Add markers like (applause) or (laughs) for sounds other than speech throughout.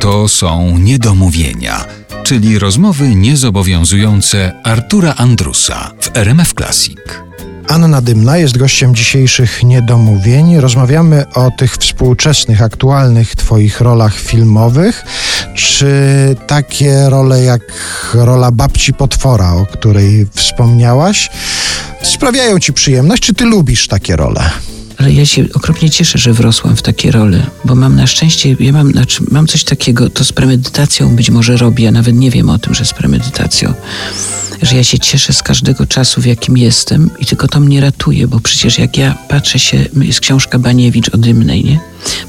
To są niedomówienia, czyli rozmowy niezobowiązujące Artura Andrusa w RMF Classic. Anna Dymna jest gościem dzisiejszych niedomówień. Rozmawiamy o tych współczesnych, aktualnych Twoich rolach filmowych. Czy takie role jak rola babci potwora, o której wspomniałaś, sprawiają Ci przyjemność? Czy Ty lubisz takie role? Ale ja się okropnie cieszę, że wrosłam w takie role, bo mam na szczęście, ja mam, znaczy, mam coś takiego, to z premedytacją być może robię, a nawet nie wiem o tym, że z premedytacją, że ja się cieszę z każdego czasu, w jakim jestem i tylko to mnie ratuje, bo przecież jak ja patrzę się, jest książka Baniewicz o Dymnej, nie?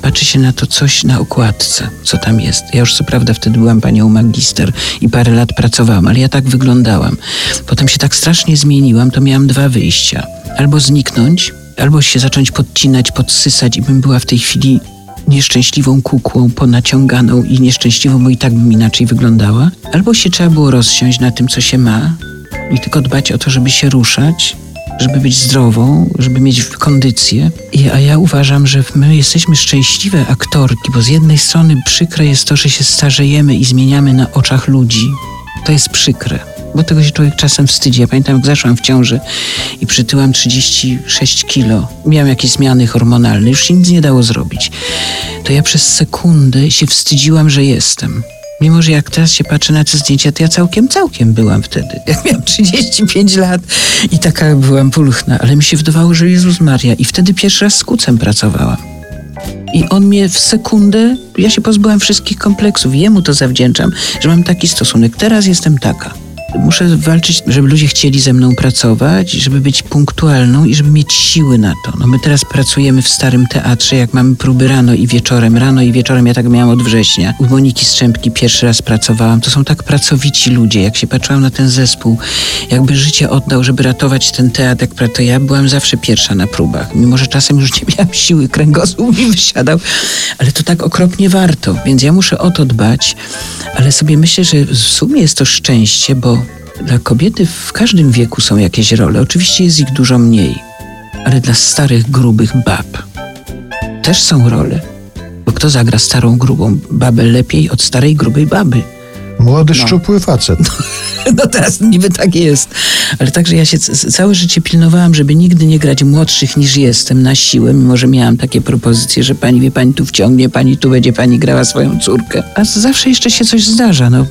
Patrzę się na to coś na okładce, co tam jest. Ja już co prawda wtedy byłam panią magister i parę lat pracowałam, ale ja tak wyglądałam. Potem się tak strasznie zmieniłam, to miałam dwa wyjścia. Albo zniknąć, albo się zacząć podcinać, podsysać i bym była w tej chwili nieszczęśliwą kukłą ponaciąganą i nieszczęśliwą, bo i tak bym inaczej wyglądała. Albo się trzeba było rozsiąść na tym, co się ma i tylko dbać o to, żeby się ruszać, żeby być zdrową, żeby mieć kondycję. I, a ja uważam, że my jesteśmy szczęśliwe aktorki, bo z jednej strony przykre jest to, że się starzejemy i zmieniamy na oczach ludzi. To jest przykre bo tego się człowiek czasem wstydzi. Ja pamiętam, jak zaszłam w ciąży i przytyłam 36 kilo. Miałam jakieś zmiany hormonalne, już się nic nie dało zrobić. To ja przez sekundę się wstydziłam, że jestem. Mimo, że jak teraz się patrzę na te zdjęcia, to ja całkiem, całkiem byłam wtedy. (laughs) Jak miałam 35 lat i taka byłam pulchna, ale mi się wydawało, że Jezus Maria. I wtedy pierwszy raz z kucem pracowałam. I on mnie w sekundę, ja się pozbyłam wszystkich kompleksów. Jemu to zawdzięczam, że mam taki stosunek. Teraz jestem taka. Muszę walczyć, żeby ludzie chcieli ze mną pracować, żeby być punktualną i żeby mieć siły na to. No my teraz pracujemy w Starym Teatrze, jak mamy próby rano i wieczorem. Rano i wieczorem ja tak miałam od września. U Moniki Strzępki pierwszy raz pracowałam. To są tak pracowici ludzie. Jak się patrzyłam na ten zespół, jakby życie oddał, żeby ratować ten teatr, jak to ja byłam zawsze pierwsza na próbach. Mimo, że czasem już nie miałam siły, kręgosłup mi wysiadał, ale to tak okropnie warto. Więc ja muszę o to dbać, ale sobie myślę, że w sumie jest to szczęście, bo dla kobiety w każdym wieku są jakieś role. Oczywiście jest ich dużo mniej, ale dla starych, grubych bab też są role. Bo kto zagra starą, grubą babę lepiej od starej, grubej baby? Młody, no. szczupły facet. (laughs) No teraz niby tak jest. Ale także ja się całe życie pilnowałam, żeby nigdy nie grać młodszych niż jestem na siłę, mimo że miałam takie propozycje, że pani wie, pani tu wciągnie, pani tu będzie pani grała swoją córkę. A zawsze jeszcze się coś zdarza. No,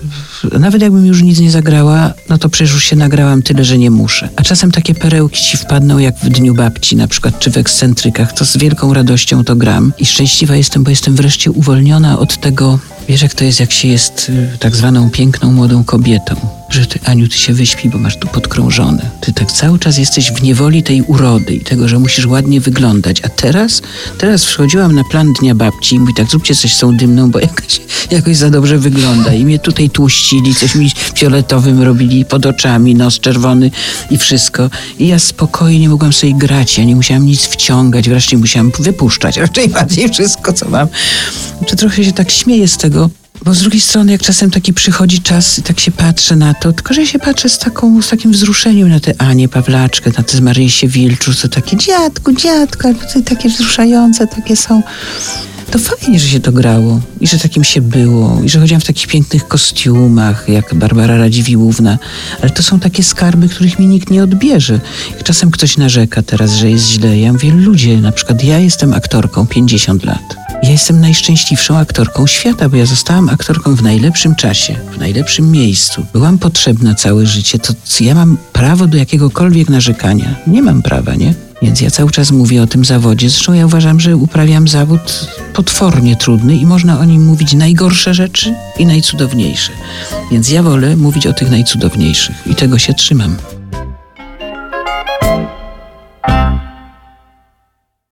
nawet jakbym już nic nie zagrała, no to przecież już się nagrałam tyle, że nie muszę. A czasem takie perełki ci wpadną jak w Dniu Babci na przykład, czy w Ekscentrykach. To z wielką radością to gram. I szczęśliwa jestem, bo jestem wreszcie uwolniona od tego Wiesz, jak to jest, jak się jest y, tak zwaną piękną młodą kobietą że ty, Aniu, ty się wyśpi, bo masz tu podkrążone. Ty tak cały czas jesteś w niewoli tej urody i tego, że musisz ładnie wyglądać. A teraz, teraz wchodziłam na plan Dnia Babci i mówi tak, zróbcie coś z tą dymną, bo jakoś, jakoś za dobrze wygląda. I mnie tutaj tłuścili, coś mi fioletowym robili pod oczami, nos czerwony i wszystko. I ja spokojnie mogłam sobie grać, ja nie musiałam nic wciągać, wreszcie musiałam wypuszczać raczej bardziej wszystko, co mam. Czy trochę się tak śmieję z tego, bo z drugiej strony, jak czasem taki przychodzi czas i tak się patrzę na to, tylko że się patrzę z, taką, z takim wzruszeniem na tę Anię Pawlaczkę, na tę Marysię Wilczu, to takie dziadku, to takie wzruszające takie są. To fajnie, że się to grało i że takim się było i że chodziłam w takich pięknych kostiumach, jak Barbara Radziwiłłówna, ale to są takie skarby, których mi nikt nie odbierze. Czasem ktoś narzeka teraz, że jest źle, ja mówię, ludzie, na przykład ja jestem aktorką 50 lat. Ja jestem najszczęśliwszą aktorką świata, bo ja zostałam aktorką w najlepszym czasie, w najlepszym miejscu. Byłam potrzebna całe życie. To ja mam prawo do jakiegokolwiek narzekania. Nie mam prawa, nie? Więc ja cały czas mówię o tym zawodzie. Zresztą ja uważam, że uprawiam zawód potwornie trudny i można o nim mówić najgorsze rzeczy i najcudowniejsze. Więc ja wolę mówić o tych najcudowniejszych i tego się trzymam.